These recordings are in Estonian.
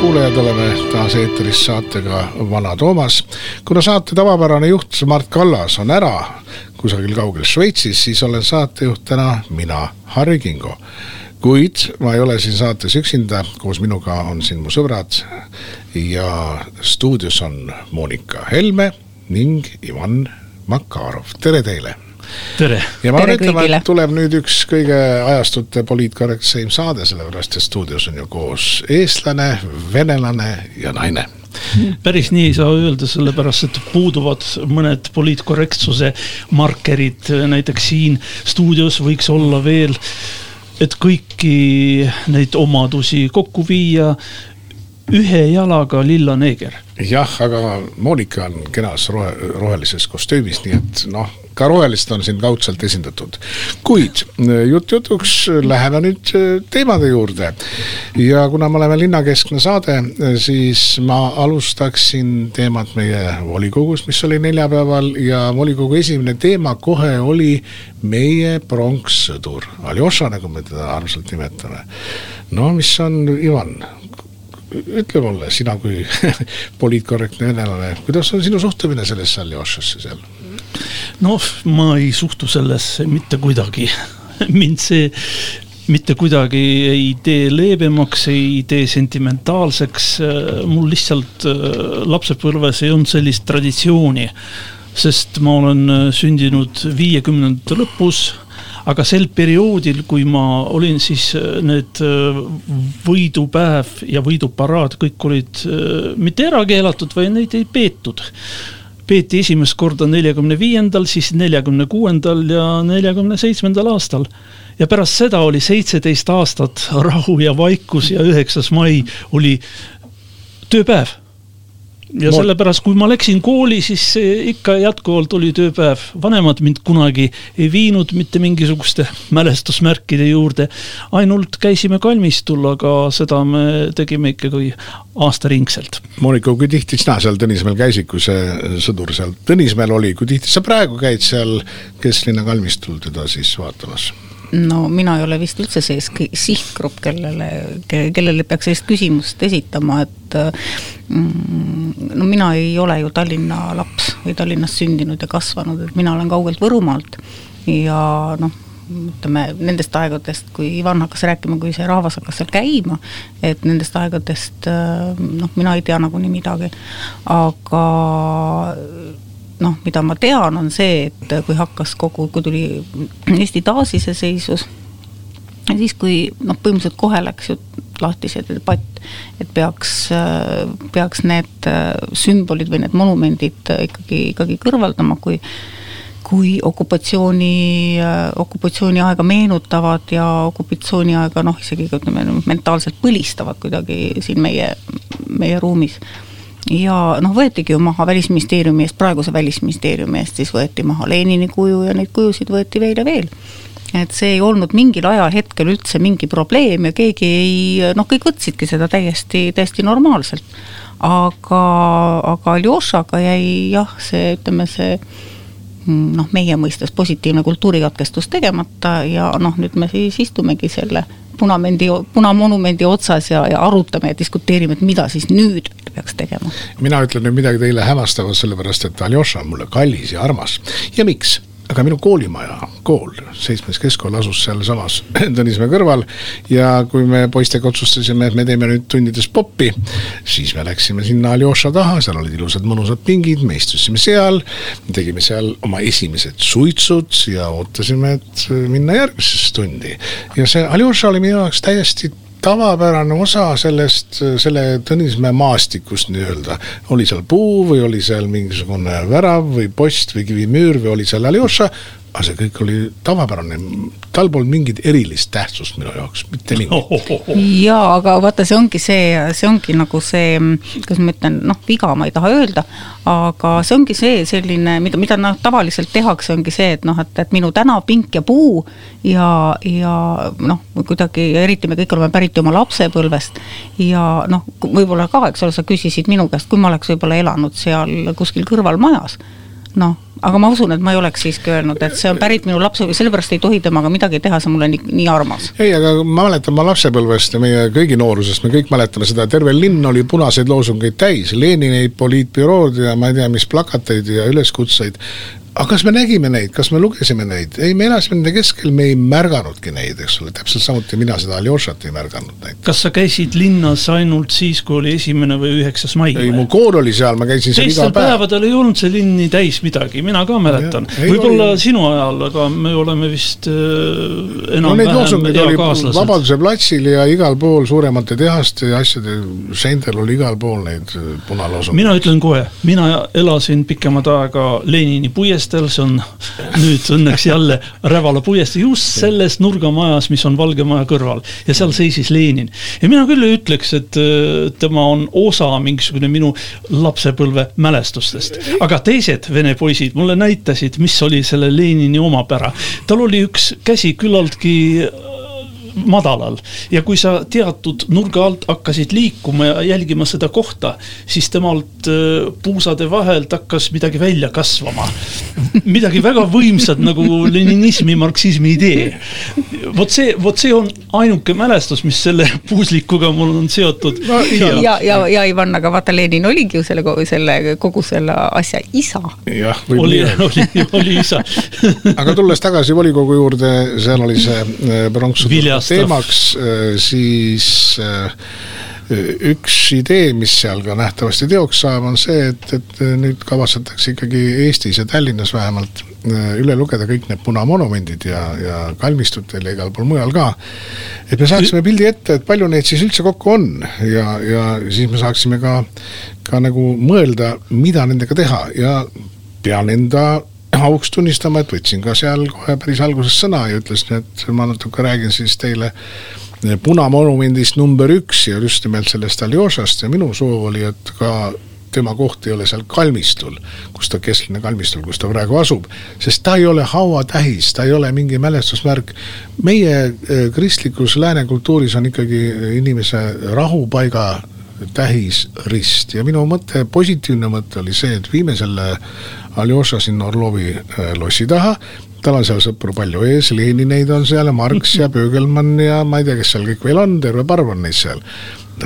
kuulajad, oleme taas eetris saatega Vana Toomas. kuna saate tavapärane juht Mart Kallas on ära kusagil kaugel Šveitsis, siis olen saatejuht täna mina, Harri Kingo. kuid ma ei ole siin saates üksinda, koos minuga on siin mu sõbrad ja stuudios on Monika Helme ning Ivan Makarov, tere teile tere. ja ma pean ütlema, et tuleb nüüd üks kõige ajastute poliitkorrektseim saade, sellepärast et stuudios on ju koos eestlane, venelane ja naine päris nii ei saa öelda, sellepärast et puuduvad mõned poliitkorrektsuse markerid, näiteks siin stuudios võiks olla veel, et kõiki neid omadusi kokku viia ühe jalaga lilla neeger. Jah, aga Monika on kenas rohe, rohelises kostüümis, nii et noh, ka rohelist on siin kaudselt esindatud. kuid jutt jutuks, läheme nüüd teemade juurde. ja kuna me oleme linnakeskne saade, siis ma alustaksin teemat meie volikogust, mis oli neljapäeval ja volikogu esimene teema kohe oli meie pronkssõdur, Aljoša, nagu me teda armsalt nimetame. no mis on, Ivan, ütle mulle, sina kui poliitkorrektne venelane, kuidas on sinu suhtumine sellesse Aljošasse seal? noh, ma ei suhtu sellesse mitte kuidagi mind see mitte kuidagi ei tee leebemaks, ei tee sentimentaalseks, mul lihtsalt lapsepõlves ei olnud sellist traditsiooni. sest ma olen sündinud viiekümnendate lõpus aga sel perioodil, kui ma olin, siis need võidupäev ja võiduparaad, kõik olid mitte ära keelatud, vaid neid ei peetud peeti esimest korda neljakümne viiendal, siis neljakümne kuuendal ja neljakümne seitsmendal aastal. ja pärast seda oli seitseteist aastat rahu ja vaikus ja üheksas mai oli tööpäev ja sellepärast, kui ma läksin kooli, siis ikka jätkuvalt oli tööpäev. vanemad mind kunagi ei viinud mitte mingisuguste mälestusmärkide juurde. ainult käisime kalmistul, aga seda me tegime ikkagi aastaringselt. Monika, kui tihti sina seal Tõnismäel käisid, kui see sõdur seal Tõnismäel oli, kui tihti sa praegu käid seal kesklinna kalmistul teda siis vaatamas? No mina ei ole vist üldse see sihtgrupp, kellele, kellele peaks sellist küsimust esitama, et mm, no mina ei ole ju Tallinna laps või Tallinnas sündinud ja kasvanud, et mina olen kaugelt Võrumaalt. Ja noh, ütleme nendest aegadest, kui Ivan hakkas rääkima, kui see rahvas hakkas seal käima, et nendest aegadest noh, mina ei tea nagunii midagi, aga noh, mida ma tean, on see, et kui hakkas kogu, kui tuli Eesti taasiseseisvus, siis kui noh, põhimõtteliselt kohe läks ju lahti see debatt, et peaks, peaks need sümbolid või need monumendid ikkagi, ikkagi kõrvaldama, kui kui okupatsiooni, okupatsiooniaega meenutavad ja okupatsiooniaega noh, isegi ütleme mentaalselt põlistavad kuidagi siin meie, meie ruumis ja noh, võetigi ju maha Välisministeeriumi eest, praeguse Välisministeeriumi eest, siis võeti maha Lenini kuju ja neid kujusid võeti veel ja veel. et see ei olnud mingil ajahetkel üldse mingi probleem ja keegi ei, noh, kõik võtsidki seda täiesti, täiesti normaalselt. aga, aga Aljošaga jäi jah, see, ütleme see noh, meie mõistes positiivne kultuurikatkestus tegemata ja noh, nüüd me siis istumegi selle punamendi, punamonumendi otsas ja, ja arutame ja diskuteerime, et mida siis nüüd peaks tegema. mina ütlen nüüd midagi teile hämmastavat, sellepärast et Aljoša on mulle kallis ja armas ja miks? aga minu koolimaja, kool, seitsmes keskkool asus sealsamas Tõnismäe kõrval ja kui me poistega otsustasime, et me teeme nüüd tundides popi, siis me läksime sinna Aljoša taha, seal olid ilusad mõnusad pingid, me istusime seal, tegime seal oma esimesed suitsud ja ootasime, et minna järgmisesse tundi. ja see Aljoša oli minu jaoks täiesti tavapärane osa sellest, selle Tõnismäe maastikust nii-öelda. oli seal puu või oli seal mingisugune värav või post või kivimüür või oli seal Aljoša aga see kõik oli tavapärane, tal polnud mingit erilist tähtsust minu jaoks, mitte mingit. jaa, aga vaata, see ongi see, see ongi nagu see, kuidas ma ütlen, noh, viga ma ei taha öelda, aga see ongi see selline, mida, mida noh, tavaliselt tehakse, ongi see, et noh, et, et minu tänav, pink ja puu ja, ja noh, kuidagi, eriti me kõik oleme pärit oma lapsepõlvest ja noh, võib-olla ka, eks ole, sa küsisid minu käest, kui ma oleks võib-olla elanud seal kuskil kõrvalmajas noh, aga ma usun, et ma ei oleks siiski öelnud, et see on pärit minu lapse, sellepärast ei tohi temaga midagi teha, see on mulle nii, nii armas. ei, aga ma mäletan oma lapsepõlvest ja meie kõigi noorusest, me kõik mäletame seda, terve linn oli punaseid loosungeid täis, Lenineid, poliitbürood ja ma ei tea, mis plakateid ja üleskutseid aga kas me nägime neid, kas me lugesime neid, ei, me elasime nende keskel, me ei märganudki neid, eks ole, täpselt samuti mina seda Aljošat ei märganud näiteks. kas sa käisid linnas ainult siis, kui oli esimene või üheksas mai? ei, mu kool oli seal, ma käisin seal iga päev. päevadel ei olnud see linn nii täis midagi, mina ka mäletan. võib-olla oli... sinu ajal, aga me oleme vist äh, enam-vähem no, eakaaslased. Vabaduse platsil ja igal pool suuremate tehaste ja asjade seintel oli igal pool neid äh, punaloosungeid. mina ütlen kohe, mina elasin pikemat aega Lenini puiesteel puiesteel, see on nüüd õnneks jälle Rävala puiestee, just selles nurgamajas, mis on Valge Maja kõrval. ja seal seisis Lenin. ja mina küll ei ütleks, et äh, tema on osa mingisugune minu lapsepõlve mälestustest. aga teised vene poisid mulle näitasid, mis oli selle Lenini omapära. tal oli üks käsi küllaltki madalal ja kui sa teatud nurga alt hakkasid liikuma ja jälgima seda kohta, siis temalt äh, puusade vahelt hakkas midagi välja kasvama. midagi väga võimsat nagu leninismi, marksismi idee. vot see, vot see on ainuke mälestus, mis selle puuslikuga mul on seotud no,. ja, ja, ja, ja Ivan, aga vaata, Lenin oligi ju selle, selle kogu selle asja isa. jah, oli, oli, oli isa aga tulles tagasi volikogu juurde, seal oli see äh, pronksude teemaks, äh, siis äh, üks idee, mis seal ka nähtavasti teoks saab, on see, et, et nüüd kavatsetakse ikkagi Eestis ja Tallinnas vähemalt äh, üle lugeda kõik need punamonumendid ja, ja kalmistutel ja igal pool mujal ka. et me saaksime pildi ette, et palju neid siis üldse kokku on. Ja, ja siis me saaksime ka, ka nagu mõelda, mida nendega teha. Ja pean enda auks tunnistama, et võtsin ka seal kohe päris alguses sõna ja ütlesin, et ma natuke räägin siis teile punamonumendist number üks ja just nimelt sellest Aljošast ja minu soov oli, et ka tema koht ei ole seal kalmistul, kus ta, keskline kalmistul, kus ta praegu asub, sest ta ei ole hauatähis, ta ei ole mingi mälestusmärk. meie eh, kristlikus lääne kultuuris on ikkagi inimese rahupaiga tähis rist ja minu mõte, positiivne mõte oli see, et viime selle Aljoša sinna Orlovi äh, lossi taha, tal on seal sõpru palju ees, Lenineid on seal ja Marx ja Bögelmann ja ma ei tea, kes seal kõik veel on, terve parv on neid seal.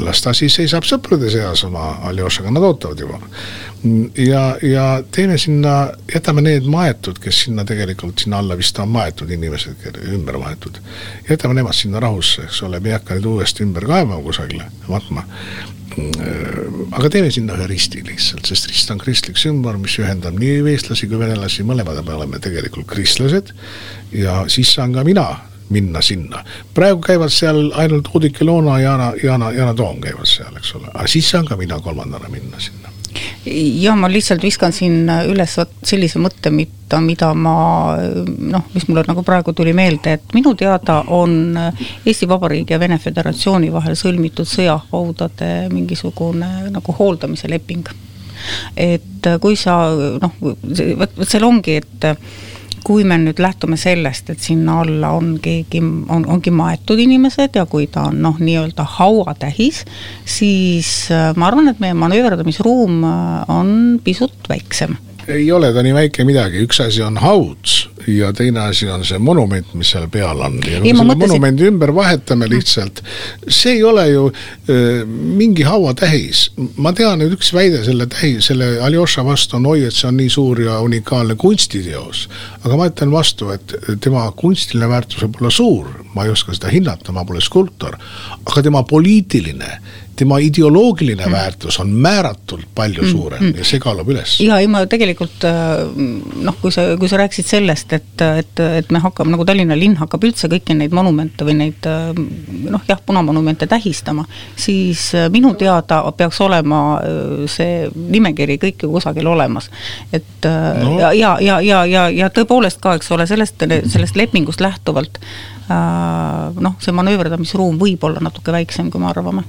Las ta siis seisab sõprade seas oma Aljošaga, nad ootavad juba. ja, ja teeme sinna, jätame need maetud, kes sinna tegelikult, sinna alla vist on maetud inimesed, ümber maetud. jätame nemad sinna rahusse, eks ole, me ei hakka neid uuesti ümber kaevama kusagile, matma aga teeme sinna ühe risti lihtsalt, sest rist on kristlik sümbol, mis ühendab nii eestlasi kui venelasi, mõlemad me oleme tegelikult kristlased. ja siis saan ka mina minna sinna. praegu käivad seal ainult Oudekki Loona, Yana, Yana, Yana Toom käivad seal, eks ole, aga siis saan ka mina kolmandana minna sinna ja ma lihtsalt viskan siin üles vot sellise mõtte, mida, mida ma noh, mis mulle nagu praegu tuli meelde, et minu teada on Eesti Vabariigi ja Vene Föderatsiooni vahel sõlmitud sõjahaudade mingisugune nagu hooldamise leping. et kui sa noh, vot, vot seal ongi, et kui me nüüd lähtume sellest, et sinna alla on keegi, on, ongi maetud inimesed ja kui ta on noh, nii-öelda hauatähis, siis äh, ma arvan, et meie manööverdamisruum äh, on pisut väiksem ei ole ta nii väike midagi, üks asi on haud ja teine asi on see monument, mis seal peal on. ja kui me selle mõtlesin... monumendi ümber vahetame lihtsalt, see ei ole ju äh, mingi hauatähis. ma tean, et üks väide selle tähi, selle Aljoša vastu on oi, et see on nii suur ja unikaalne kunstiteos. aga ma ütlen vastu, et tema kunstiline väärtus võib olla suur, ma ei oska seda hinnata, ma pole skulptor, aga tema poliitiline tema ideoloogiline mm. väärtus on määratult palju mm. suurem mm. ja see kaalub üles. ja ei, ma tegelikult äh, noh, kui sa, kui sa rääkisid sellest, et, et, et me hakkame, nagu Tallinna linn hakkab üldse kõiki neid monumente või neid äh, noh, jah, punamonumente tähistama, siis äh, minu teada peaks olema see nimekiri kõik ju kusagil olemas. et no. ja, ja, ja, ja, ja, ja tõepoolest ka, eks ole, sellest, sellest lepingust lähtuvalt noh, see manööverdamisruum võib olla natuke väiksem, kui me arvame.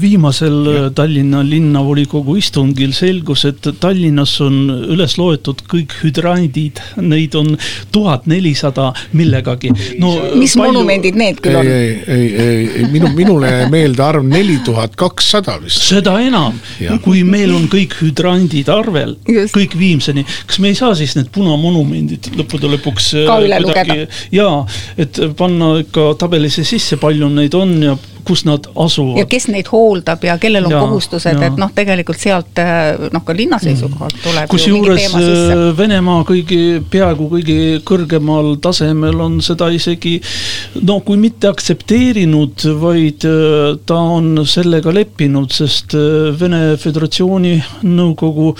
Viimasel ja. Tallinna linnavolikogu istungil selgus, et Tallinnas on üles loetud kõik hüdrandid, neid on tuhat nelisada millegagi no,. mis palju... monumendid need küll on? ei, ei, ei, ei, minu, minule jäi meelde arv neli tuhat kakssada vist. seda enam, kui meil on kõik hüdrandid arvel, kõik Viimseni, kas me ei saa siis need punamonumendid lõppude lõpuks ka üle lugeda? jaa, et panna ikka tabelisse sisse, palju neid on ja kus nad asuvad. ja kes neid hooldab ja kellel on ja, kohustused, et noh, tegelikult sealt äh, noh, ka linna seisukohalt tuleb kusjuures äh, Venemaa kõigi, peaaegu kõigi kõrgemal tasemel on seda isegi no kui mitte aktsepteerinud, vaid äh, ta on sellega leppinud, sest Vene Föderatsiooni nõukogu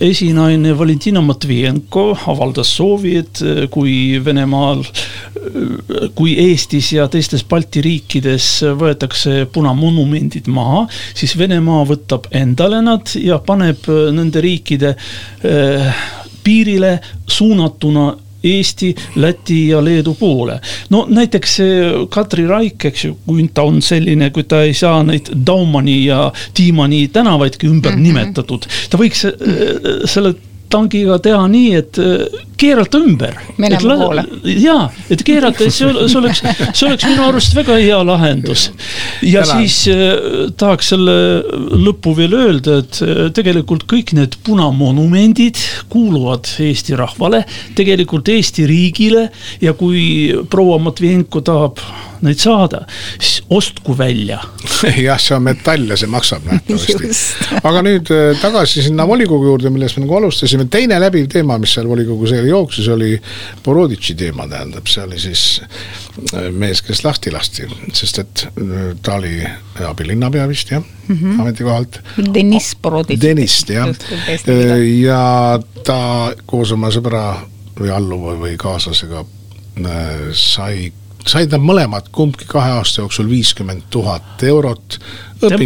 esinaine Valentina Matvienko avaldas soovi, et eh, kui Venemaal, eh, kui Eestis ja teistes Balti riikides võetakse punamonumendid maha, siis Venemaa võtab endale nad ja paneb eh, nende riikide piirile suunatuna Eesti, Läti ja Leedu poole. no näiteks Katri Raik, eks ju, kui ta on selline, kui ta ei saa neid Daumani ja Tiimani tänavaidki ümber mm -hmm. nimetatud, ta võiks äh, selle tankiga teha nii, et äh, keerata ümber. Venemaa poole. jaa, et keerata, et see, see oleks, see oleks minu arust väga hea lahendus. ja Tänan. siis äh, tahaks selle lõppu veel öelda, et äh, tegelikult kõik need punamonumendid kuuluvad Eesti rahvale, tegelikult Eesti riigile ja kui proua Matvienko tahab neid saada, siis ostku välja. jah, see on metall ja see maksab nähtavasti. aga nüüd äh, tagasi sinna volikogu juurde, millest me nagu alustasime, teine läbiv teema, mis seal volikogus jooksus, oli Boroditši teema, tähendab, see oli siis äh, mees, kes lahti lasti, sest et äh, ta oli abilinnapea vist jah mm -hmm., ametikohalt. Deniss Boroditš. Denist jah, ja ta koos oma sõbra või alluva või kaaslasega sai said nad mõlemad kumbki kahe aasta jooksul viiskümmend tuhat eurot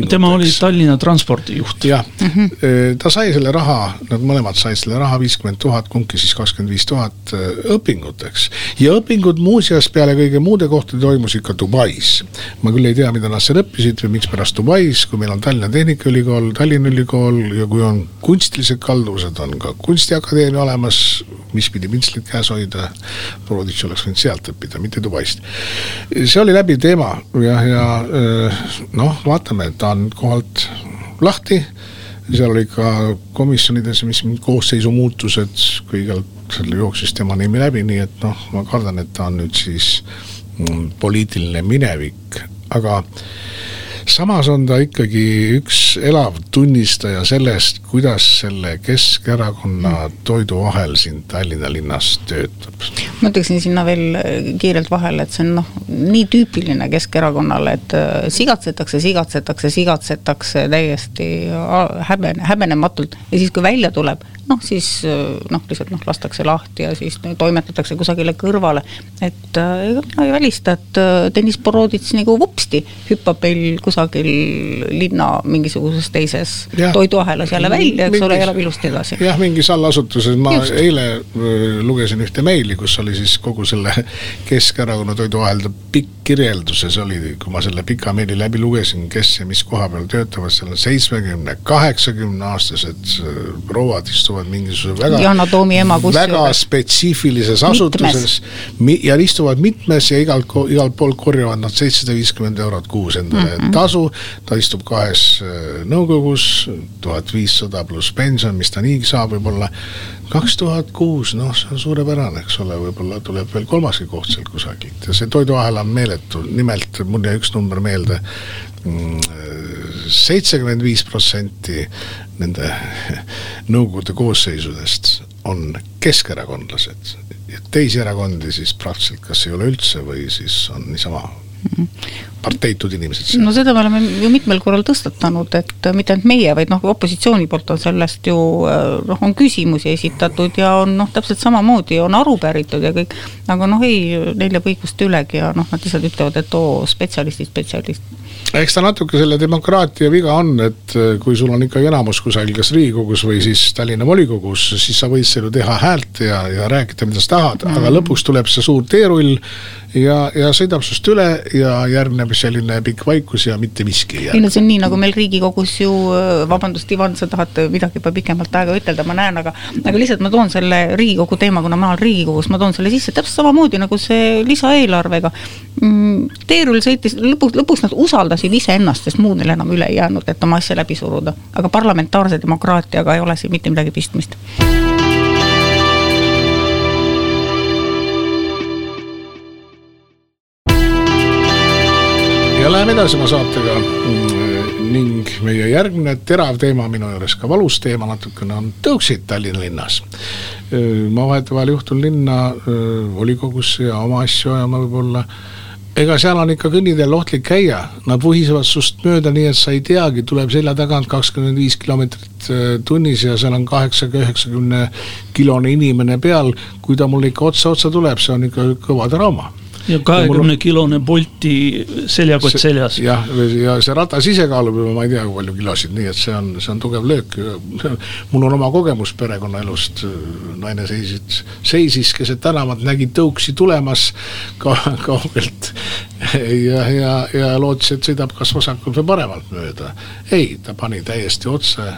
tema oli Tallinna transpordijuht. jah mm, -hmm. ta sai selle raha, nad mõlemad said selle raha, viiskümmend tuhat, kumbki siis kakskümmend viis tuhat õpinguteks. ja õpingud muuseas peale kõige muude kohtade toimusid ka Dubais. ma küll ei tea, mida nad seal õppisid või mikspärast Dubais, kui meil on Tallinna Tehnikaülikool, Tallinna Ülikool ja kui on kunstilised kalduvused, on ka Kunstiakadeemia olemas, mis pidi pintslit käes hoida. Boroditš oleks võinud sealt õppida, mitte Dubaist. see oli läbiv teema jah, ja noh, vaatame ta on kohalt lahti, seal oli ka komisjonides, mis koosseisu muutused, kõigepealt jooksis tema nimi läbi, nii et noh, ma kardan, et ta on nüüd siis mm, poliitiline minevik, aga samas on ta ikkagi üks elav tunnistaja sellest, kuidas selle Keskerakonna toiduahel siin Tallinna linnas töötab. ma ütleksin sinna veel kiirelt vahele, et see on noh, nii tüüpiline Keskerakonnale, et äh, sigatsetakse, sigatsetakse, sigatsetakse täiesti äh, häbene, häbenematult ja siis, kui välja tuleb, noh siis noh, lihtsalt noh, lastakse lahti ja siis toimetatakse kusagile kõrvale. et äh, ega mina ei välista, et äh, Deniss Boroditš nagu vupsti hüppab meil kusagil linna mingisuguses teises ja. toiduahelas jälle välja, eks ole, ja elab ilusti edasi. jah, mingis allasutuses, ma Just. eile äh, lugesin ühte meili, kus oli siis kogu selle Keskerakonna toiduahelda pikk kirjeldus ja see oli, kui ma selle pika meili läbi lugesin, kes ja mis koha peal töötavad, seal on seitsmekümne, kaheksakümne aastased prouad istuvad mingisuguse väga, väga spetsiifilises asutuses mi, ja istuvad mitmes ja igalt, igalt poolt korjavad nad seitsesada viiskümmend eurot kuus endale mm -hmm. tasu. Ta istub kahes äh, nõukogus, tuhat viissada pluss pension, mis ta niigi saab võib-olla. kaks tuhat kuus, noh, see on suurepärane, eks ole, võib-olla tuleb veel kolmaski koht sealt kusagilt. Ja see toiduahel on meeletu, nimelt mul jäi üks number meelde. Mm, seitsekümmend viis protsenti nende nõukogude koosseisudest on keskerakondlased. Teisi erakondi siis praktiliselt kas ei ole üldse või siis on niisama parteitud inimesed. no seda me oleme ju mitmel korral tõstatanud, et mitte ainult meie, vaid noh, opositsiooni poolt on sellest ju noh, on küsimusi esitatud ja on noh, täpselt samamoodi on aru päritud ja kõik, aga noh, ei, neil jääb õigust ülegi ja noh, nad lihtsalt ütlevad, et oo, spetsialistid, spetsialist eks ta natuke selle demokraatia viga on, et äh, kui sul on ikkagi enamus kusagil, kas Riigikogus või siis Tallinna volikogus, siis sa võid seal ju teha häält ja, ja rääkida, mida sa tahad mm, -hmm. aga lõpuks tuleb see suur teerull ja, ja sõidab sinust üle ja järgneb selline pikk vaikus ja mitte miski ei ei no see on nii, nagu meil Riigikogus ju, vabandust, Ivan, sa tahad midagi juba pikemat aega ütelda, ma näen, aga aga lihtsalt ma toon selle Riigikogu teema, kuna ma olen Riigikogus, ma toon selle sisse täpselt samamoodi nagu see lisaeelarvega. Mm, teerull sõitis, lõpuks, lõpuks nad usaldasid iseennast, sest muud neil enam üle ei jäänud, et oma asja läbi suruda. aga parlamentaarse demokraatiaga ei ole siin mitte midagi pistmist. Ja läheme edasi oma saatega mm, ning meie järgmine terav teema, minu juures ka valus teema natukene, on tõuksid Tallinna linnas. ma vahetevahel juhtun linna volikogusse ja oma asju ajama võib-olla ega seal on ikka kõnniteel ohtlik käia, nad vuhisevad sust mööda, nii et sa ei teagi, tuleb selja tagant kakskümmend viis kilomeetrit tunnis ja seal on kaheksaga üheksakümne kilone inimene peal. kui ta mulle ikka otsa otsa tuleb, see on ikka kõva draama ja kahekümne kilone Bolti seljakott seljas. jah, ja see ratas ise kaalub juba ma ei tea, kui palju kilosid, nii et see on, see on tugev löök. mul on oma kogemus perekonnaelust, naine seisid, seisis keset tänavat, nägi tõuksi tulemas ka kaugelt. ja, ja, ja lootis, et sõidab kas vasakult või paremalt mööda. ei, ta pani täiesti otse,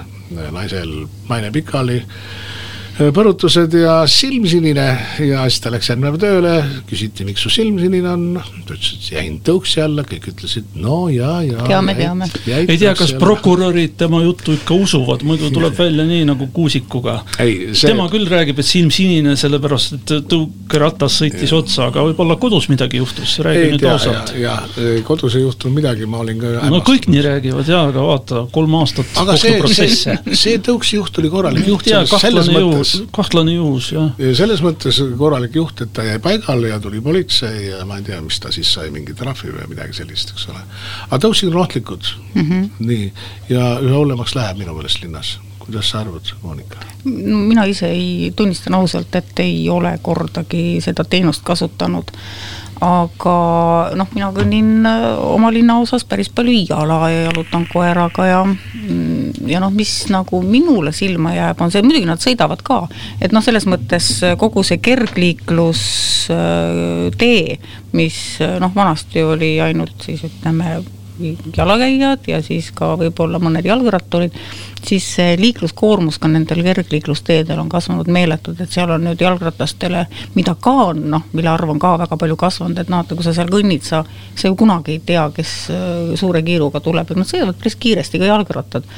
naisel, naine pikali põrutused ja silmsinine ja siis ta läks järgmine päev tööle, küsiti, miks su silm sinine on, ta ütles, et jäin tõuksi alla, kõik ütlesid no ja, ja. teame, teame. ei tea, kas alla. prokurörid tema juttu ikka usuvad, muidu tuleb välja nii nagu Kuusikuga. See... tema küll räägib, et silm sinine, sellepärast et tõukeratas sõitis ja. otsa, aga võib-olla kodus midagi juhtus, räägi nüüd ausalt. ja, ja kodus ei juhtunud midagi, ma olin ka no hämmastunud. kõik nii räägivad ja, aga vaata, kolm aastat aga see, see, see tõuksi juht oli korralik juht selles mõttes kahtlane juhus, jah. selles mõttes korralik juht, et ta jäi paigale ja tuli politsei ja ma ei tea, mis ta siis sai, mingi trahvi või midagi sellist, eks ole. aga tõusid on ohtlikud mm, -hmm. nii, ja üha hullemaks läheb minu meelest linnas kuidas sa arvad, Monika? mina ise ei, tunnistan ausalt, et ei ole kordagi seda teenust kasutanud aga noh, mina kõnnin äh, oma linnaosas päris palju jala ja jalutan koeraga ja mm, ja noh, mis nagu minule silma jääb, on see, muidugi nad sõidavad ka, et noh, selles mõttes kogu see kergliiklustee, äh, mis noh, vanasti oli ainult siis ütleme jalakäijad ja siis ka võib-olla mõned jalgratturid, siis see liikluskoormus ka nendel kergliiklusteedel on kasvanud meeletult, et seal on nüüd jalgratastele, mida ka on, noh, mille arv on ka väga palju kasvanud, et noh, et kui sa seal kõnnid, sa, sa ju kunagi ei tea, kes äh, suure kiiruga tuleb, et nad sõidavad päris kiiresti, ka jalgrattad.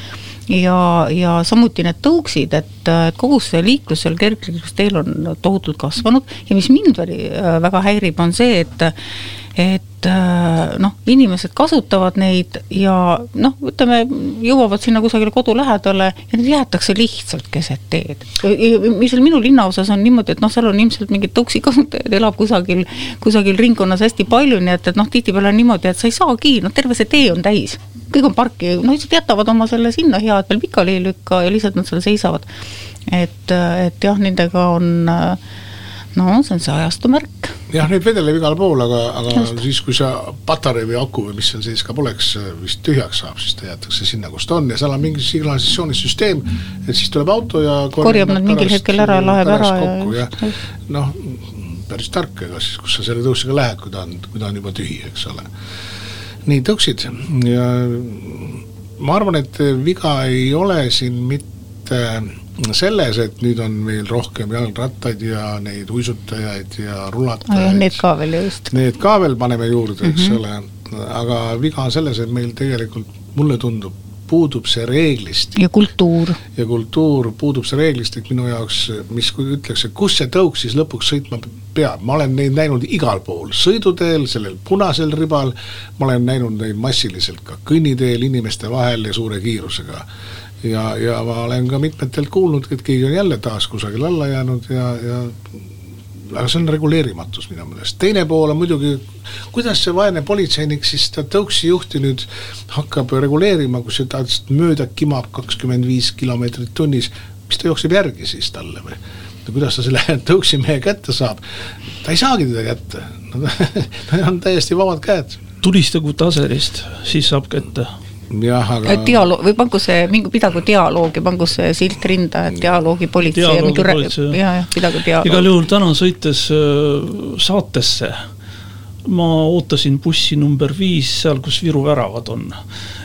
Ja, ja samuti need tõuksid, et, et kogu see liiklus seal kergliiklusteel on tohutult kasvanud ja mis mind äh, väga häirib, on see, et et äh, noh, inimesed kasutavad neid ja noh, ütleme, jõuavad sinna kusagile kodu lähedale ja need jäetakse lihtsalt keset teed. mis seal minu linnaosas on niimoodi, et noh, seal on ilmselt mingid toksikasutajaid elab kusagil, kusagil ringkonnas hästi palju, nii et, et noh, tihtipeale on niimoodi, et sa ei saagi, noh, terve see tee on täis. kõik on parki, no lihtsalt jätavad oma selle sinna, hea, et veel pikali ei lükka ja lihtsalt nad seal seisavad. et, et jah, nendega on äh, no see on see ajastu märk. Jah, neid vedeleb igal pool, aga, aga Just. siis, kui see patarei või aku või mis seal sees ka poleks, vist tühjaks saab, siis ta jäetakse sinna, kus ta on ja seal on mingi signalisatsioonisüsteem, et siis tuleb auto ja korjab nad mingil hetkel ära, laeb ära ja, ja noh, päris tark, ega siis, kus sa selle tõusega lähed, kui ta on, kui ta on juba tühi, eks ole. nii, tõuksid ja ma arvan, et viga ei ole siin mitte selles, et nüüd on meil rohkem jalgrattaid ja neid uisutajaid ja rullatajaid. Need ka veel just. Need ka veel paneme juurde, eks mm -hmm. ole, aga viga on selles, et meil tegelikult, mulle tundub, puudub see reeglistik. ja kultuur. ja kultuur, puudub see reeglistik minu jaoks, mis ütleks, et kus see tõuk siis lõpuks sõitma peab, ma olen neid näinud igal pool, sõiduteel, sellel punasel ribal, ma olen näinud neid massiliselt ka kõnniteel inimeste vahel ja suure kiirusega ja, ja ma olen ka mitmetelt kuulnud, et keegi on jälle taas kusagil alla jäänud ja, ja aga see on reguleerimatus minu meelest, teine pool on muidugi, kuidas see vaene politseinik siis seda tõuksi juhti nüüd hakkab reguleerima, kui see ta mööda kimab kakskümmend viis kilomeetrit tunnis, mis ta jookseb järgi siis talle või? no kuidas ta selle tõuksi mehe kätte saab, ta ei saagi teda kätte tal on täiesti vabad käed. tulistagu taserist, siis saab kätte jah, aga. dialoog või pangu see, mingi, pidagu dialoogi, pangu see silt rinda, et dialoogi politsei dialoogi ja mingi ja, jah, pidagu dialoogi. igal juhul täna sõites äh, saatesse ma ootasin bussi number viis seal, kus Viru väravad on.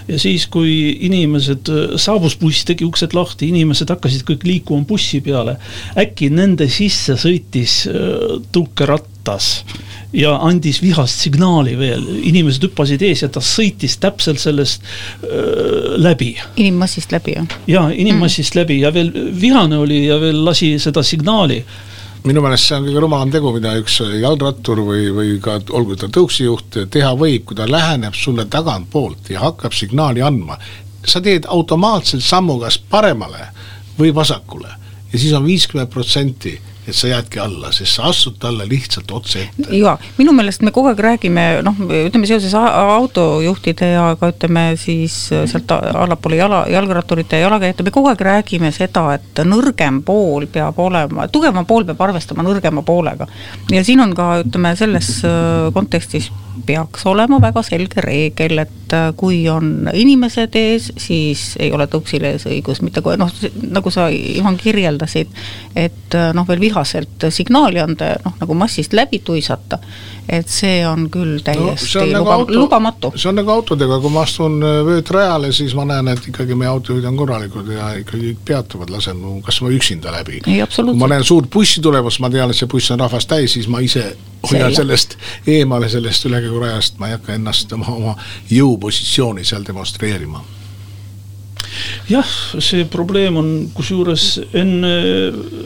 Ja siis, kui inimesed, saabus buss, tegi uksed lahti, inimesed hakkasid kõik liikuma bussi peale. äkki nende sisse sõitis äh, tõukerattas ja andis vihast signaali veel, inimesed hüppasid ees ja ta sõitis täpselt sellest öö, läbi. inimmassist läbi, jah? jaa, inimmassist mm. läbi ja veel vihane oli ja veel lasi seda signaali minu meelest see on kõige rumalam tegu, mida üks jalgrattur või, või ka olgu ta tõuksijuht teha võib, kui ta läheneb sulle tagantpoolt ja hakkab signaali andma. sa teed automaatselt sammu kas paremale või vasakule ja siis on viiskümmend protsenti et sa jäädki alla, sest sa astud talle lihtsalt otse ette. jaa, minu meelest me kogu aeg räägime, noh, ütleme seoses autojuhtide ja ka ütleme siis sealt allapoole jala, jalgratturite ja jalakäijate, me kogu aeg räägime seda, et nõrgem pool peab olema, tugevam pool peab arvestama nõrgema poolega. ja siin on ka, ütleme, selles äh, kontekstis peaks olema väga selge reegel, et äh, kui on inimesed ees, siis ei ole tõuksil ees õigus mitte kohe, noh, nagu sa, Ivan, kirjeldasid, et äh, noh, veel viha vihaselt signaali anda noh, nagu massist läbi tuisata, et see on küll täiesti no, luba, nagu lubamatu. see on nagu autodega, kui ma astun äh, vöötrajale, siis ma näen, et ikkagi meie autojuhid on korralikud ja ikkagi peatuvad, lasen mu kas või üksinda läbi. kui ma näen suurt bussi tulemas, ma tean, et see buss on rahvast täis, siis ma ise hoian sellest eemale, sellest ülekäigurajast, ma ei hakka ennast oma, oma jõupositsiooni seal demonstreerima jah, see probleem on kusjuures enne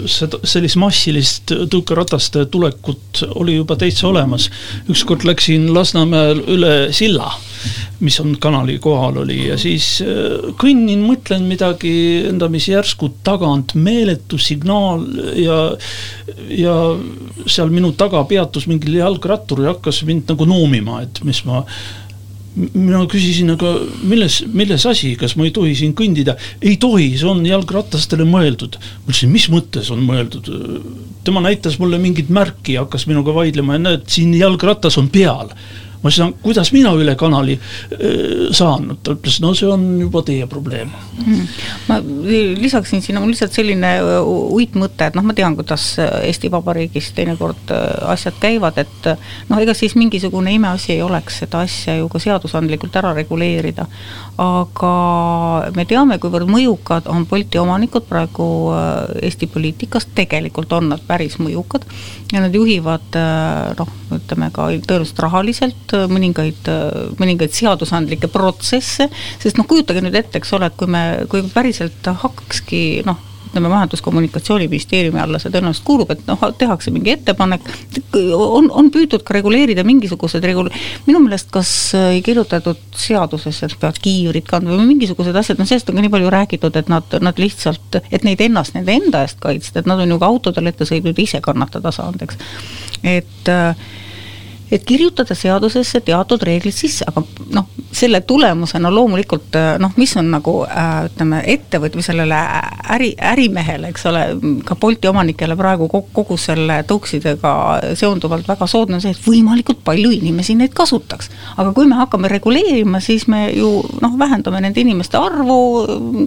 seda, sellist massilist tõukerataste tulekut oli juba täitsa olemas. ükskord läksin Lasnamäel üle silla, mis on kanali kohal oli ja siis äh, kõnnin, mõtlen midagi endamisi järsku tagant, meeletu signaal ja, ja seal minu taga peatus mingi jalgrattur ja hakkas mind nagu noomima, et mis ma mina küsisin, aga milles, milles asi, kas ma ei tohi siin kõndida? ei tohi, see on jalgratastele mõeldud. ma ütlesin, mis mõttes on mõeldud? tema näitas mulle mingit märki ja hakkas minuga vaidlema ja näed, siin jalgratas on peal ma ütlesin, kuidas mina üle kanali saan, ta ütles, no see on juba teie probleem. Mm.. ma lisaksin sinna, mul lihtsalt selline uitmõte, et noh, ma tean, kuidas Eesti Vabariigis teinekord asjad käivad, et noh, ega siis mingisugune imeasi ei oleks seda asja ju ka seadusandlikult ära reguleerida. aga me teame, kuivõrd mõjukad on Bolti omanikud praegu Eesti poliitikas, tegelikult on nad päris mõjukad ja nad juhivad noh, ütleme ka tõenäoliselt rahaliselt olnud äh, mõningaid, äh, mõningaid seadusandlikke protsesse, sest noh, kujutage nüüd ette, eks ole, et kui me, kui päriselt hakkakski noh, ütleme, Majandus-Kommunikatsiooniministeeriumi alla see tõenäoliselt kuulub, et noh, tehakse mingi ettepanek, on, on püütud ka reguleerida mingisugused regul-, minu meelest kas ei kirjutatud seadusesse, et peavad kiivrit kandma või mingisugused asjad, no sellest on ka nii palju räägitud, et nad, nad lihtsalt, et neid ennast nende enda eest kaitsta, et nad on ju ka autodel ette sõitnud, ise kannatada saanud, eks. et äh, et kirjutada seadusesse teatud reeglid sisse, aga noh, selle tulemusena loomulikult noh, mis on nagu äh, ütleme, ettevõt- või sellele äri, ärimehele, eks ole, ka Bolti omanikele praegu kogu selle tõuksidega seonduvalt väga soodne on see, et võimalikult palju inimesi neid kasutaks. aga kui me hakkame reguleerima, siis me ju noh, vähendame nende inimeste arvu,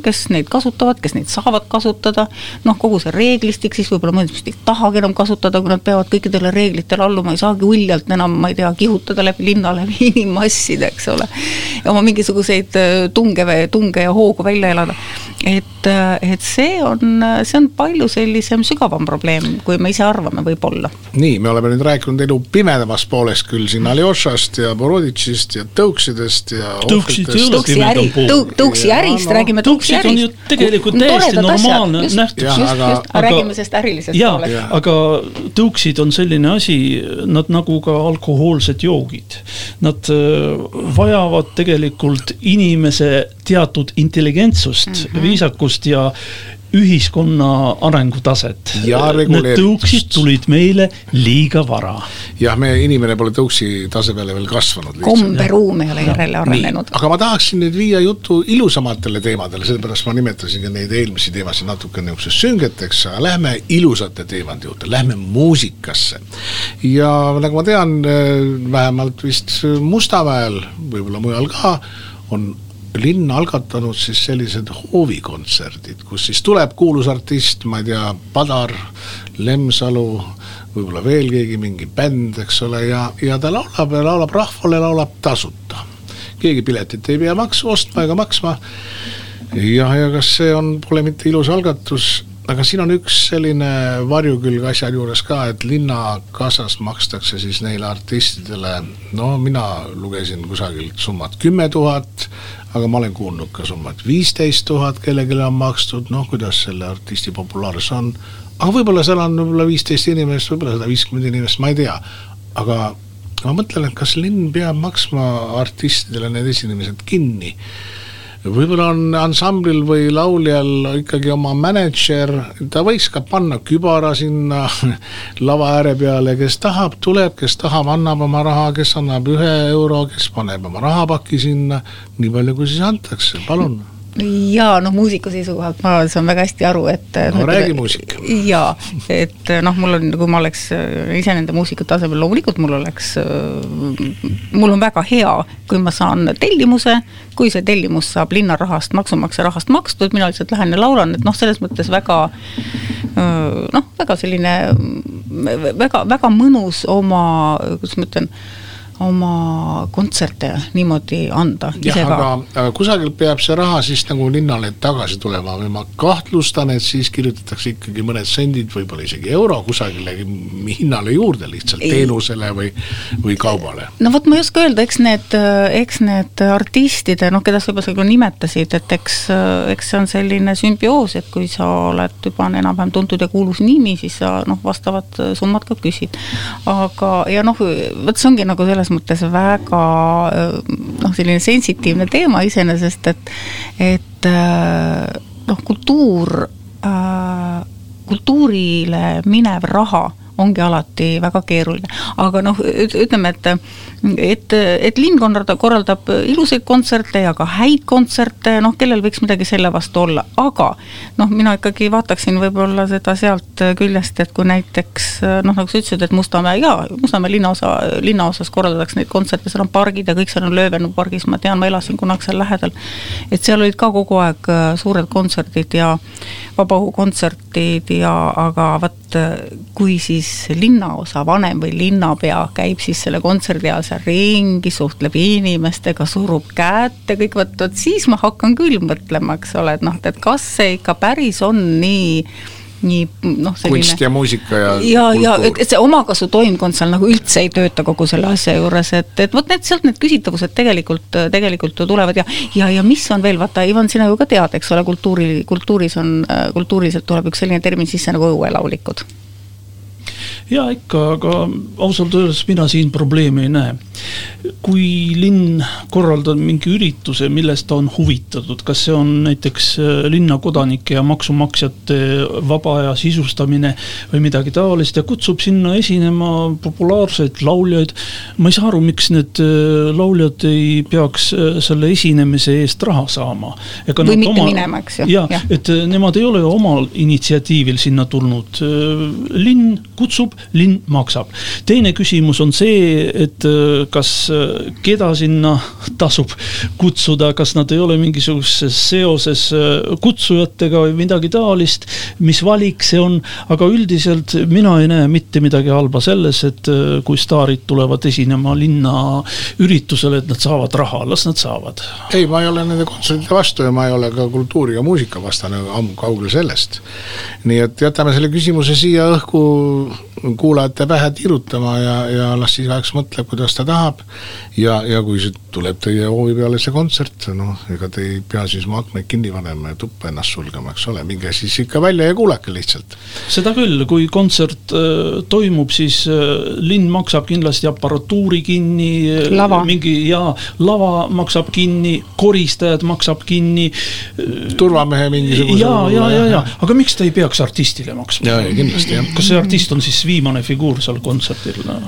kes neid kasutavad, kes neid saavad kasutada, noh, kogu see reeglistik siis võib-olla mõned vist ei tahagi enam kasutada, kui nad peavad kõikidele reeglitele alluma, ei saagi uljalt enam, ma ei tea, kihutada läbi linna, läbi inimmasside, eks ole. Ja oma mingisuguseid äh, tunge, tunge ja hoogu välja elada. et, äh, et see on, see on palju sellisem sügavam probleem, kui me ise arvame võib-olla. nii, me oleme nüüd rääkinud elu pimedamast poolest küll siin Aljošast ja Boroditšist ja tõuksidest ja tõuksi äri, tõuksi ärist no,, räägime tõuksi ärist. on ju tegelikult täiesti normaalne nähtus. just, räägime sellest ärilisest poolest. aga tõuksid on selline asi, nad nagu ka alkohoolsed joogid. Nad äh, vajavad tegelikult inimese teatud intelligentsust mm, -hmm. viisakust ja ühiskonna arengutaset. Need tõuksid tulid meile liiga vara. jah, meie inimene pole tõuksi tasemele veel kasvanud. komberuum ei ole järele arenenud. aga ma tahaksin nüüd viia jutu ilusamatele teemadele, sellepärast ma nimetasin ka neid eelmisi teemasid natuke niisuguseks süngeteks, aga lähme ilusate teemade juurde, lähme muusikasse. ja nagu ma tean, vähemalt vist Mustamäel, võib-olla mujal ka, on linn algatanud siis sellised hoovikontserdid, kus siis tuleb kuulus artist, ma ei tea, Padar, Lemsalu, võib-olla veel keegi, mingi bänd, eks ole, ja, ja ta laulab ja laulab rahvale, laulab tasuta. keegi piletit ei pea maksu ostma ega maksma. jah, ja kas see on, pole mitte ilus algatus aga siin on üks selline varjukülg asja juures ka, et linnakassast makstakse siis neile artistidele, no mina lugesin kusagilt summat kümme tuhat, aga ma olen kuulnud ka summat viisteist tuhat, kellelegi on makstud, noh, kuidas selle artisti populaarsus on. aga võib-olla seal on võib-olla viisteist inimest, võib-olla sada viiskümmend inimest, ma ei tea. aga ma mõtlen, et kas linn peab maksma artistidele need esinemised kinni võib-olla on ansamblil või lauljal ikkagi oma mänedžer, ta võiks ka panna kübara sinna lava ääre peale, kes tahab, tuleb, kes tahab, annab oma raha, kes annab ühe euro, kes paneb oma rahapaki sinna, nii palju, kui siis antakse, palun jaa, noh muusika seisukohalt ma saan väga hästi aru, et no räägi muusika. jaa, et noh, mul on, kui ma oleks äh, ise nende muusikute asemel, loomulikult mul oleks, äh, mul on väga hea, kui ma saan tellimuse, kui see tellimus saab linna rahast, maksumaksja rahast makstud, mina lihtsalt lähen ja laulan, et noh, selles mõttes väga noh, väga selline väga, väga mõnus oma, kuidas ma ütlen oma kontserte niimoodi anda. jah, aga kusagilt peab see raha siis nagu linnale tagasi tulema või ma kahtlustan, et siis kirjutatakse ikkagi mõned sendid, võib-olla isegi euro kusagile hinnale juurde lihtsalt teenusele või, või kaubale. no vot, ma ei oska öelda, eks need, eks need artistide, noh, keda sa juba sa nimetasid, et eks, eks see on selline sümbioos, et kui sa oled juba enam-vähem tuntud ja kuulus nimi, siis sa noh, vastavad summad ka küsid. aga, ja noh, vot see ongi nagu selles mõttes väga noh, selline sensitiivne teema iseenesest, et, et noh, kultuur, kultuurile minev raha ongi alati väga keeruline. aga noh, ütleme, et, et, et linn korraldab, korraldab ilusaid kontserte ja ka häid kontserte, noh, kellel võiks midagi selle vastu olla, aga noh, mina ikkagi vaataksin võib-olla seda sealt küljest, et kui näiteks noh, nagu sa ütlesid, et Mustamäe, jaa, Mustamäe linnaosa, linnaosas korraldatakse neid kontserte, seal on pargid ja kõik seal on Löövenu pargis, ma tean, ma elasin kunagi seal lähedal. et seal olid ka kogu aeg suured kontserdid ja vabaõhukontserdid ja aga vot kui siis linnaosa vanem või linnapea käib siis selle kontserdi ajal seal ringi, suhtleb inimestega, surub kätt ja kõik, vot, vot siis ma hakkan küll mõtlema, eks ole, et noh, et kas see ikka päris on nii nii noh, selline kunst ja muusika ja ja, ja et, et see omakasutoimkond seal nagu üldse ei tööta kogu selle asja juures, et, et vot need sealt need küsitavused tegelikult, tegelikult tulevad ja ja, ja mis on veel, vaata, Ivan, sina ju ka tead, eks ole, kultuuri, kultuuris on, kultuuriliselt tuleb üks selline termin sisse nagu õuelaulikud jaa, ikka, aga ausalt öeldes mina siin probleemi ei näe. kui linn korraldab mingi ürituse, millest ta on huvitatud, kas see on näiteks äh, linna kodanike ja maksumaksjate vaba aja sisustamine või midagi taolist ja kutsub sinna esinema populaarseid lauljaid. ma ei saa aru, miks need äh, lauljad ei peaks äh, selle esinemise eest raha saama. või mitte oma... minema, eks ju. jaa ja., et nemad ei ole omal initsiatiivil sinna tulnud. linn kutsub, linn maksab. teine küsimus on see, et äh, kas, äh, keda sinna tasub kutsuda, kas nad ei ole mingisuguses seoses äh, kutsujatega või midagi taolist, mis valik see on, aga üldiselt mina ei näe mitte midagi halba selles, et kui staarid tulevad esinema linna üritusele, et nad saavad raha, las nad saavad. ei, ma ei ole nende kontsertide vastu ja ma ei ole ka kultuuri ja muusika vastane, ammu kaugel sellest. nii et jätame selle küsimuse siia õhku kuulajate pähe tirutama ja, ja las igaüks mõtleb, kuidas ta tahab. ja, ja kui tuleb teie hoovi peale see kontsert, noh, ega te ei pea siis oma aknaid kinni panema ja tuppa ennast sulgema, eks ole, minge siis ikka välja ja kuulake lihtsalt. seda küll, kui kontsert äh, toimub, siis äh, linn maksab kindlasti aparatuuri kinni. mingi jaa, lava maksab kinni, koristajad maksab kinni. turvamehe mingisuguse. ja, ja, ja, ja, aga miks ta ei peaks artistile maksma? jaa, kindlasti jah. kas see artist on siis viimane figuur seal kontserdil no.?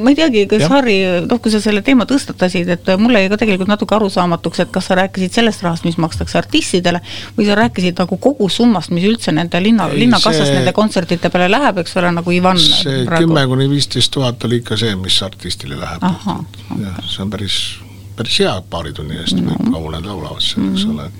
ma ei teagi, kas ja. Harri, noh, kui sa selle teema tõstatasid, et mulle jäi ka tegelikult natuke arusaamatuks, et kas sa rääkisid sellest rahast, mis makstakse artistidele, või sa rääkisid nagu kogusummast, mis üldse nende linna, linnakassast nende kontsertide peale läheb, eks ole, nagu Ivan see kümme kuni viisteist tuhat oli ikka see, mis artistile läheb. jah, see on päris päris hea paari tunni eest no., kaua nad laulavad seal, eks ole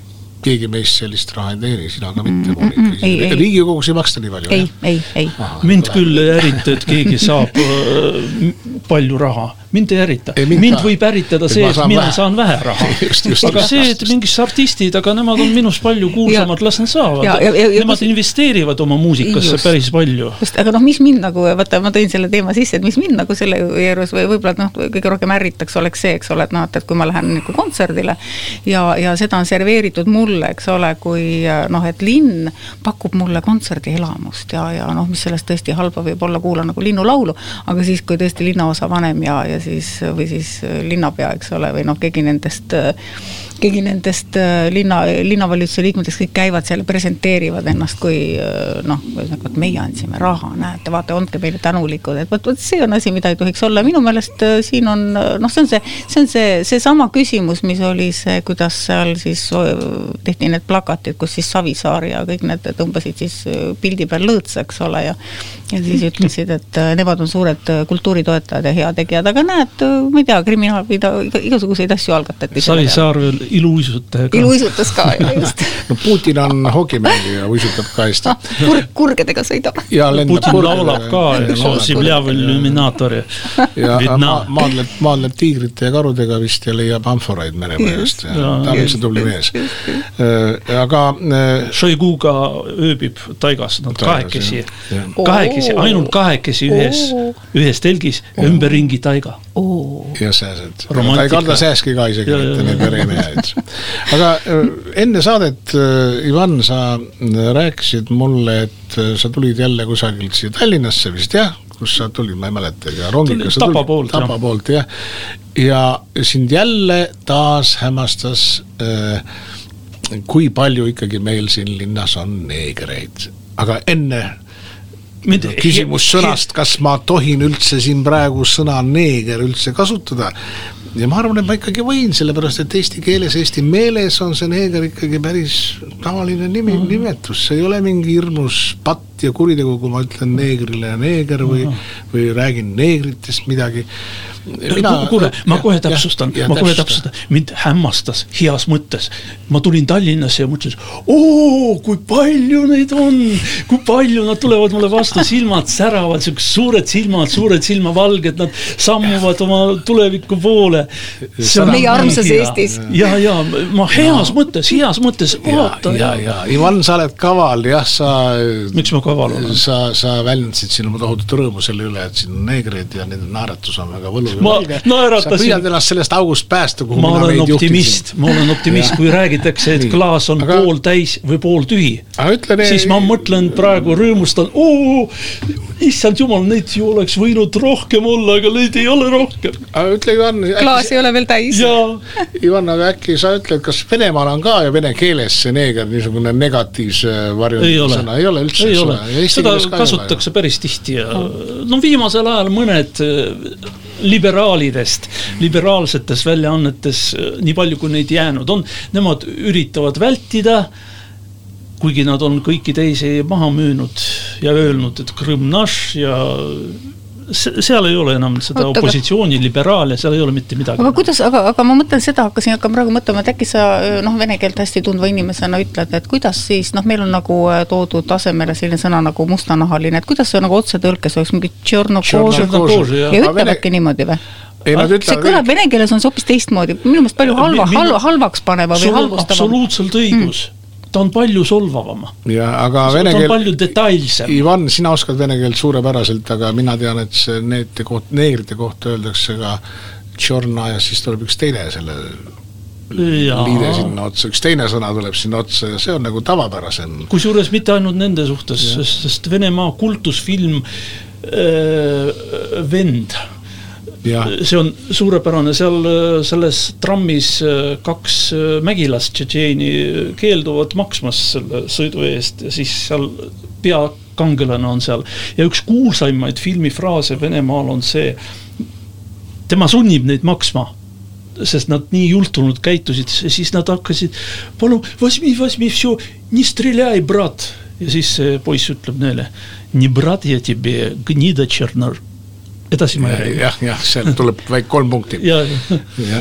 keegi meist sellist raha ei teeni, sina ka mitte, Monika. riigikogus ei maksta nii palju? ei, ei, ei. mind küll ei ärita, et keegi saab äh, palju raha, mind ei ärita. mind võib ärritada see, et mina vähe. saan vähe raha. aga see, et mingid artistid, aga nemad on minust palju kuulsamad, las nad saavad. Nemad investeerivad oma muusikasse just, päris palju. just, aga noh, mis mind nagu, vaata, ma tõin selle teema sisse, et mis mind nagu selle juures või võib-olla noh, kõige rohkem ärritaks, oleks see, eks ole, et noh, et kui ma lähen nagu kontserdile ja, ja seda on serveeritud mulle mulle, eks ole, kui noh, et linn pakub mulle kontserdielamust ja, ja noh, mis sellest tõesti halba võib olla, kuulan nagu linnulaulu, aga siis, kui tõesti linnaosavanem ja, ja siis või siis linnapea, eks ole, või noh, keegi nendest keegi nendest linna, linnavalitsuse liikmetest kõik käivad seal ja presenteerivad ennast kui noh, ühesõnaga, vot meie andsime raha, näete, vaata, andke meile tänulikud, et vot, vot see on asi, mida ei tohiks olla, minu meelest siin on noh, see on see, see on see, seesama küsimus, mis oli see, kuidas seal siis tehti need plakatid, kus siis Savisaar ja kõik need tõmbasid siis äh, pildi peal lõõtsa, eks ole, ja ja siis ütlesid, et äh, nemad on suured äh, kultuuritoetajad ja heategijad, aga näed, ma ei tea, kriminaal, igasuguseid asju algatati. Savisaar veel iluuisutajaga. iluuisutas ka, just. No Putin on hokimängija, uisutab ka hästi. Ah,. kurg, kurgedega sõidab. Putin laulab ka, illuminaatori. ja maadleb, maadleb tiigrite ja karudega vist ja leiab amforaid merepõhjast ja ta on üldse tubli mees. Äh, aga. Äh, Šoiguga ööbib taigas, nad kahekesi, kahekesi, ainult kahekesi ühes, ühes telgis, ümberringi taiga. ja sääsed, ta ei karda sääski ka isegi mitte neid veremehed. aga äh, enne saadet, Ivan, sa rääkisid mulle, et sa tulid jälle kusagilt siia Tallinnasse vist jah? kus sa tulid, ma ei mäletagi, rongiga sa tulid. Tapa poolt, Tapa poolt jah. ja sind jälle taas hämmastas äh, kui palju ikkagi meil siin linnas on neegreid, aga enne Mind, küsimus sõnast, kas ma tohin üldse siin praegu sõna neeger üldse kasutada. Ja ma arvan, et ma ikkagi võin, sellepärast et eesti keeles, eesti meeles on see neeger ikkagi päris tavaline nimi mm, -hmm. nimetus, see ei ole mingi hirmus patt ja kuritegu, kui ma ütlen neegrile neeger või või räägin neegritest midagi mina. kuule, ma kohe täpsustan, ma kohe täpsustan, mind hämmastas heas mõttes. ma tulin Tallinnasse ja mõtlesin, oo, kui palju neid on, kui palju nad tulevad mulle vastu, silmad säravad, siuksed suured silmad, suured silmavalged, nad sammuvad oma tuleviku poole. see on meie armsas Eestis. ja, ja ma heas no. mõttes, heas mõttes, vaata. ja, ja, Ivan, sa oled kaval, jah, sa. miks ma kaval olen? sa, sa väljendasid siin oma tohutut rõõmu selle üle, et siin on neegrid ja nende naeratus on väga võlus ma naeratasin. sa püüad ennast sellest august päästa, kuhu ma olen optimist, ma olen optimist, kui räägitakse, et klaas on aga, pooltäis või pooltühi. siis ma mõtlen praegu, rõõmustan, issand jumal, neid ju oleks võinud rohkem olla, aga neid ei ole rohkem. aga ütle, Ivan. klaas ei ole veel täis. Ivan, aga äkki sa ütled, kas Venemaal on ka ja vene keeles see neeger niisugune negatiivse varjundiga sõna, ei ole üldse? ei ole, seda kasutatakse päris tihti ja no viimasel ajal mõned liberaalidest, liberaalsetes väljaannetes, äh, nii palju kui neid jäänud on, nemad üritavad vältida kuigi nad on kõiki teisi maha müünud ja öelnud, et Krõmm naš ja seal ei ole enam seda Oot, opositsiooni aga... liberaale, seal ei ole mitte midagi. aga kuidas, aga, aga ma mõtlen seda, hakkasin, hakkan praegu mõtlema, et äkki sa noh, vene keelt hästi tundva inimesena ütled, et kuidas siis noh, meil on nagu äh, toodud asemele selline sõna nagu mustanahaline, et kuidas see nagu otsetõlkes oleks mingi tšornokož ja ütlevadki vene... niimoodi või? ei, nad ütlevad. see kõlab vene keeles on see hoopis teistmoodi, minu meelest palju halva, halva, halvaks paneva või halvustavam. absoluutselt õigus mm ta on palju solvavam. jah, aga vene keel. palju detailsem. Ivan, sina oskad vene keelt suurepäraselt, aga mina tean, et see neete koht, neegrite kohta öeldakse ka tšorna ja siis tuleb üks teine selle ja. liide sinna otsa, üks teine sõna tuleb sinna otsa ja see on nagu tavapärasem. kusjuures mitte ainult nende suhtes, sest, sest Venemaa kultusfilm äh, Vend see on suurepärane, seal selles trammis äh, kaks äh, mägilast Tšetšeeni keelduvad maksmas selle sõidu eest ja siis seal peakangelane on seal ja üks kuulsaimaid filmifraase Venemaal on see, tema sunnib neid maksma sest nad nii jultunult käitusid, siis nad hakkasid, palun, возьми, возьми все, не стреляй, брат. ja siis see poiss ütleb neile, не брат я тебе, гнида чернор edasi ma ei räägi. jah, jah, sealt tuleb väike kolm punkti. ja, ja.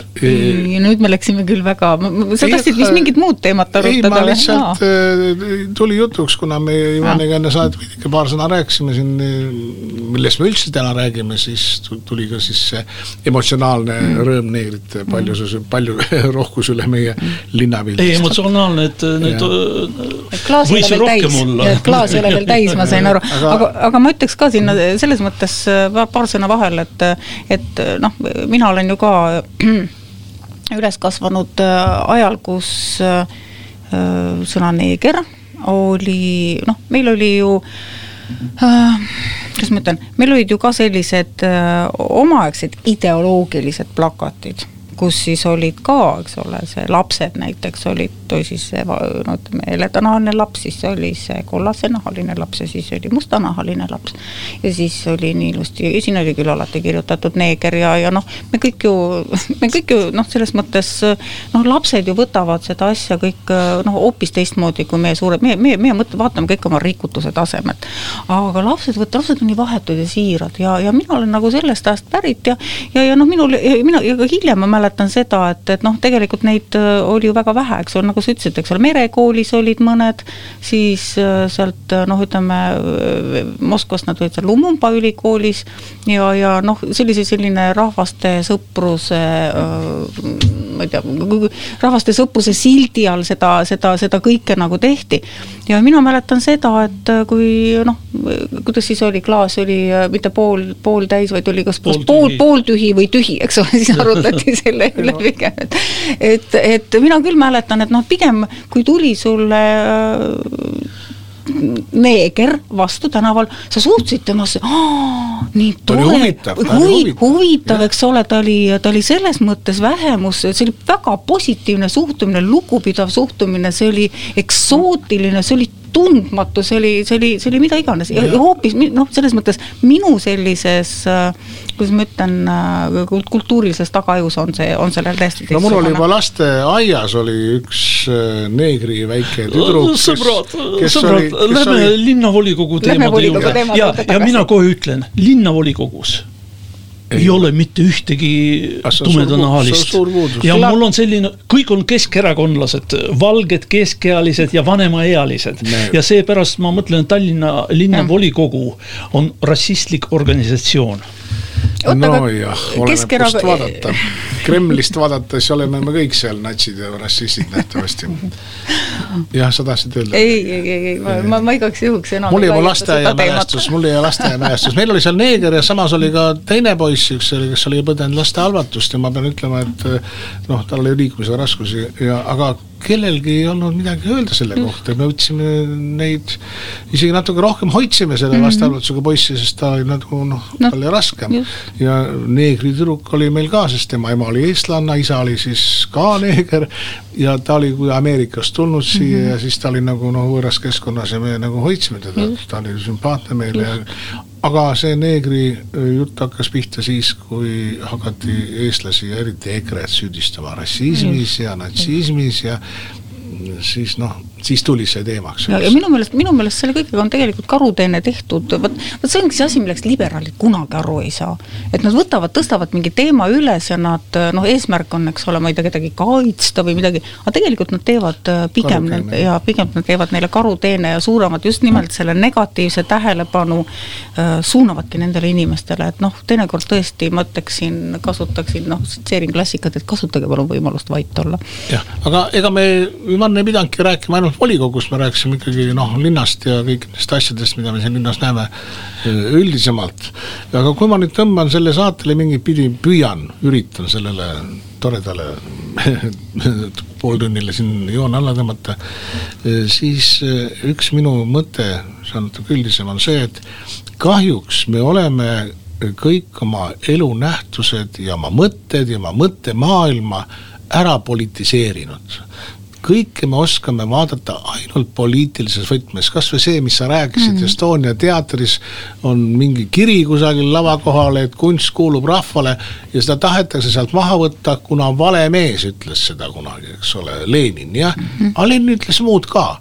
nüüd me läksime küll väga, sa tahtsid vist mingit muud teemat arutada? ei, ma lihtsalt äh, tuli jutuks, kuna me Ivaniga enne saadet veidike paar sõna rääkisime siin, millest me üldse täna räägime, siis tuli ka siis see emotsionaalne mm. rõõm neegrite paljusus mm., palju rohkus üle meie linnapildist. ei, emotsionaalne, et need klaas ei ole veel täis, klaas ei ole veel täis, ma sain aru, aga, aga, ma ütleks ka sinna selles mõttes paar sõna vahele, et, et noh, mina olen ju ka üles kasvanud äh, ajal, kus äh, sõna neeger oli, noh, meil oli ju äh, kuidas ma ütlen, meil olid ju ka sellised omaaegsed ideoloogilised plakatid kus siis olid ka, eks ole, see lapsed näiteks olid, või siis see no ütleme, heledanahaline laps, siis oli see kollasnahaline laps ja siis oli mustanahaline laps. ja siis oli nii ilusti, siin oli küll alati kirjutatud neeger ja, ja noh, me kõik ju, me kõik ju noh, selles mõttes noh, lapsed ju võtavad seda asja kõik noh, hoopis teistmoodi kui meie suured, meie, meie, meie mõtleme, vaatame kõik oma rikutuse tasemelt. aga lapsed võtavad, lapsed on nii vahetud ja siirad ja, ja mina olen nagu sellest ajast pärit ja, ja, ja noh, minul, mina ja ka hiljem ma mäletan, mäletan seda, et, et noh, tegelikult neid äh, oli ju väga vähe, eks ole, nagu sa ütlesid, eks ole, merekoolis olid mõned, siis äh, sealt äh, noh, ütleme Moskvast nad olid seal Lumumba ülikoolis ja, ja noh, see oli siis selline rahvaste sõpruse ma ei tea, rahvaste sõpruse sildi all seda, seda, seda kõike nagu tehti. ja mina mäletan seda, et kui noh, kuidas siis oli, klaas oli mitte pool, pooltäis, vaid oli kas pool, pool, pooltühi või tühi, eks ole, siis arutati selle selle üle pigem, et et, et mina küll mäletan, et noh, pigem kui tuli sulle äh, neeger vastu tänaval, sa suhtusid temasse, nii tore, huvitav, huvi, huvitav, eks ole, ta oli, ta oli selles mõttes vähemus, see oli väga positiivne suhtumine, lugupidav suhtumine, see oli eksootiline, see oli tundmatu, see oli, see oli, see oli mida iganes. Ja, ja hoopis noh, selles mõttes minu sellises kuidas ma ütlen, kultuurilises tagajus on see, on sellel täiesti no mul oli juba lasteaias oli üks äh, neegri väike tüdruk, kes, sõbrad, sõbrad, lähme oli... linnavolikogu teemade juurde. ja, ja mina kohe ütlen, linnavolikogus ei, ole mitte ühtegi tumedanahalist. ja mul on selline, kõik on keskerakondlased, valged, keskealised ja vanemaealised. ja seepärast ma mõtlen, Tallinna linnavolikogu on rassistlik organisatsioon nojah, oleneb kust vaadata. Kremlist vaadates oleme me kõik seal natsid ja rassistid nähtavasti. jah, sa tahtsid öelda? ei, ei, ei, ei, ma, ma, ma igaks juhuks enam mul ei ole lasteaiamälestus, mul ei ole lasteaiamälestus, meil oli seal neeger ja samas oli ka teine poiss, üks oli, kes oli põdenud lastehalvatust ja ma pean ütlema, et noh, tal oli liikumisega raskusi ja aga kellelgi ei olnud midagi öelda selle mm. kohta, me võtsime neid, isegi natuke rohkem hoidsime selle mm -hmm. lastehalvatusega poissi, sest ta oli nagu noh no,, tal oli raskem. Ja neegri tüdruk oli meil ka, sest tema ema oli eestlanna, isa oli siis ka neeger. Ja ta oli kui Ameerikast tulnud siia mm -hmm. ja siis ta oli nagu noh, võõras keskkonnas ja me nagu hoidsime teda, ta oli sümpaatne meile ja aga see neegri jutt hakkas pihta siis, kui hakati eestlasi ja eriti EKRE-t süüdistama rassismis ja natsismis ja siis noh, siis tuli see teemaks. ja, minu meelest, minu meelest selle kõigega on tegelikult karuteene tehtud, vot, vot see ongi see asi, millest liberaalid kunagi aru ei saa. et nad võtavad, tõstavad mingi teema üles ja nad noh, eesmärk on, eks ole, ma ei tea, kedagi kaitsta või midagi, aga tegelikult nad teevad äh, pigem need ja pigem nad teevad neile karuteene ja suunavad just nimelt selle negatiivse tähelepanu äh,, suunavadki nendele inimestele, et noh, teinekord tõesti ma ütleksin, kasutaksin noh, tsiteerin klassikat, et kasutage palun võimalust vait olla. jah, aga ega me, ei pidanudki rääkima ainult ainult volikogus, me rääkisime ikkagi noh, linnast ja kõikidest asjadest, mida me siin linnas näeme üldisemalt. aga kui ma nüüd tõmban selle saatele mingit pidi, püüan, üritan sellele toredale pooltunnile siin joone alla tõmmata, siis üks minu mõte, see on natuke üldisem, on see, et kahjuks me oleme kõik oma elunähtused ja oma mõtted ja oma mõttemaailma ära politiseerinud kõike me oskame vaadata ainult poliitilises võtmes, kas või see, mis sa rääkisid mm, -hmm. Estonia teatris on mingi kiri kusagil lava kohal, et kunst kuulub rahvale ja seda tahetakse sealt maha võtta, kuna vale mees ütles seda kunagi, eks ole, Lenin jah mm, -hmm. aga Lenin ütles muud ka.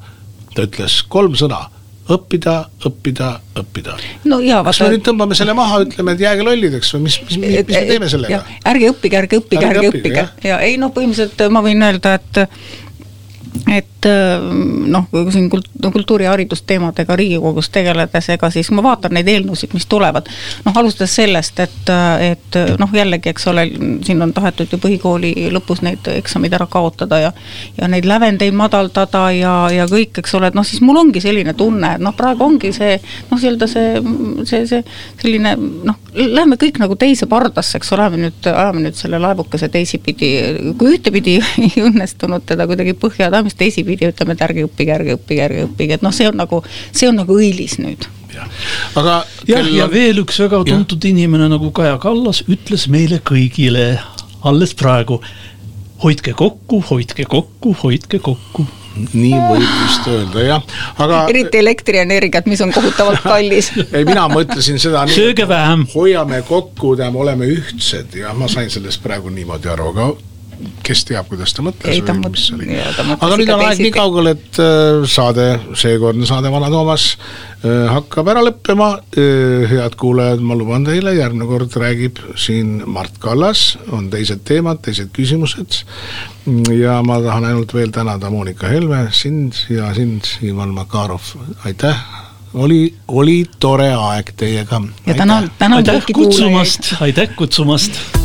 ta ütles kolm sõna, õppida, õppida, õppida. no kas me nüüd tõmbame selle maha, ütleme, et jääge lollideks või mis, mis, mis, mis me teeme sellega? ärge õppige, ärge õppige, ärge õppige ja ei noh, põhimõtteliselt ma võin öelda, et et äh, noh, kui siin kult-, kultuuri- ja haridusteemadega Riigikogus tegeledes, ega siis ma vaatan neid eelnõusid, mis tulevad, noh, alustades sellest, et, et noh, jällegi, eks ole, siin on tahetud ju põhikooli lõpus neid eksameid ära kaotada ja ja neid lävendeid madaldada ja, ja kõik, eks ole, et noh, siis mul ongi selline tunne, et noh, praegu ongi see noh, nii-öelda see, see, see selline noh, lähme kõik nagu teise pardasse, eks ole, ajame nüüd, ajame nüüd selle laevukese teisipidi, kui ühtepidi ei õnnestunud teda kuidagi põhja ajada, mis teisipidi ütleme, et ärge õppige, ärge õppige, ärge õppige, et noh, see on nagu, see on nagu õilis nüüd aga jah, ja veel üks väga tuntud ja. inimene nagu Kaja Kallas ütles meile kõigile alles praegu, hoidke kokku, hoidke kokku, hoidke kokku nii võib vist öelda jah, aga. eriti elektrienergiat, mis on kohutavalt kallis ei, mina mõtlesin seda nii. sööge vähem. hoiame kokku, tähendab, oleme ühtsed ja ma sain sellest praegu niimoodi aru, aga kes teab, kuidas ta mõtles ei, ta või mis see oli. aga nüüd on aeg nii kaugel, et äh, saade, seekordne saade Vana Toomas äh, hakkab ära lõppema. Äh, head kuulajad, ma luban teile, järgmine kord räägib siin Mart Kallas, on teised teemad, teised küsimused. ja ma tahan ainult veel tänada Monika Helme, sind ja sind, Ivan Makarov, aitäh oli, oli tore aeg teiega. ja tänan, tänan aitäh kutsumast, aitäh kutsumast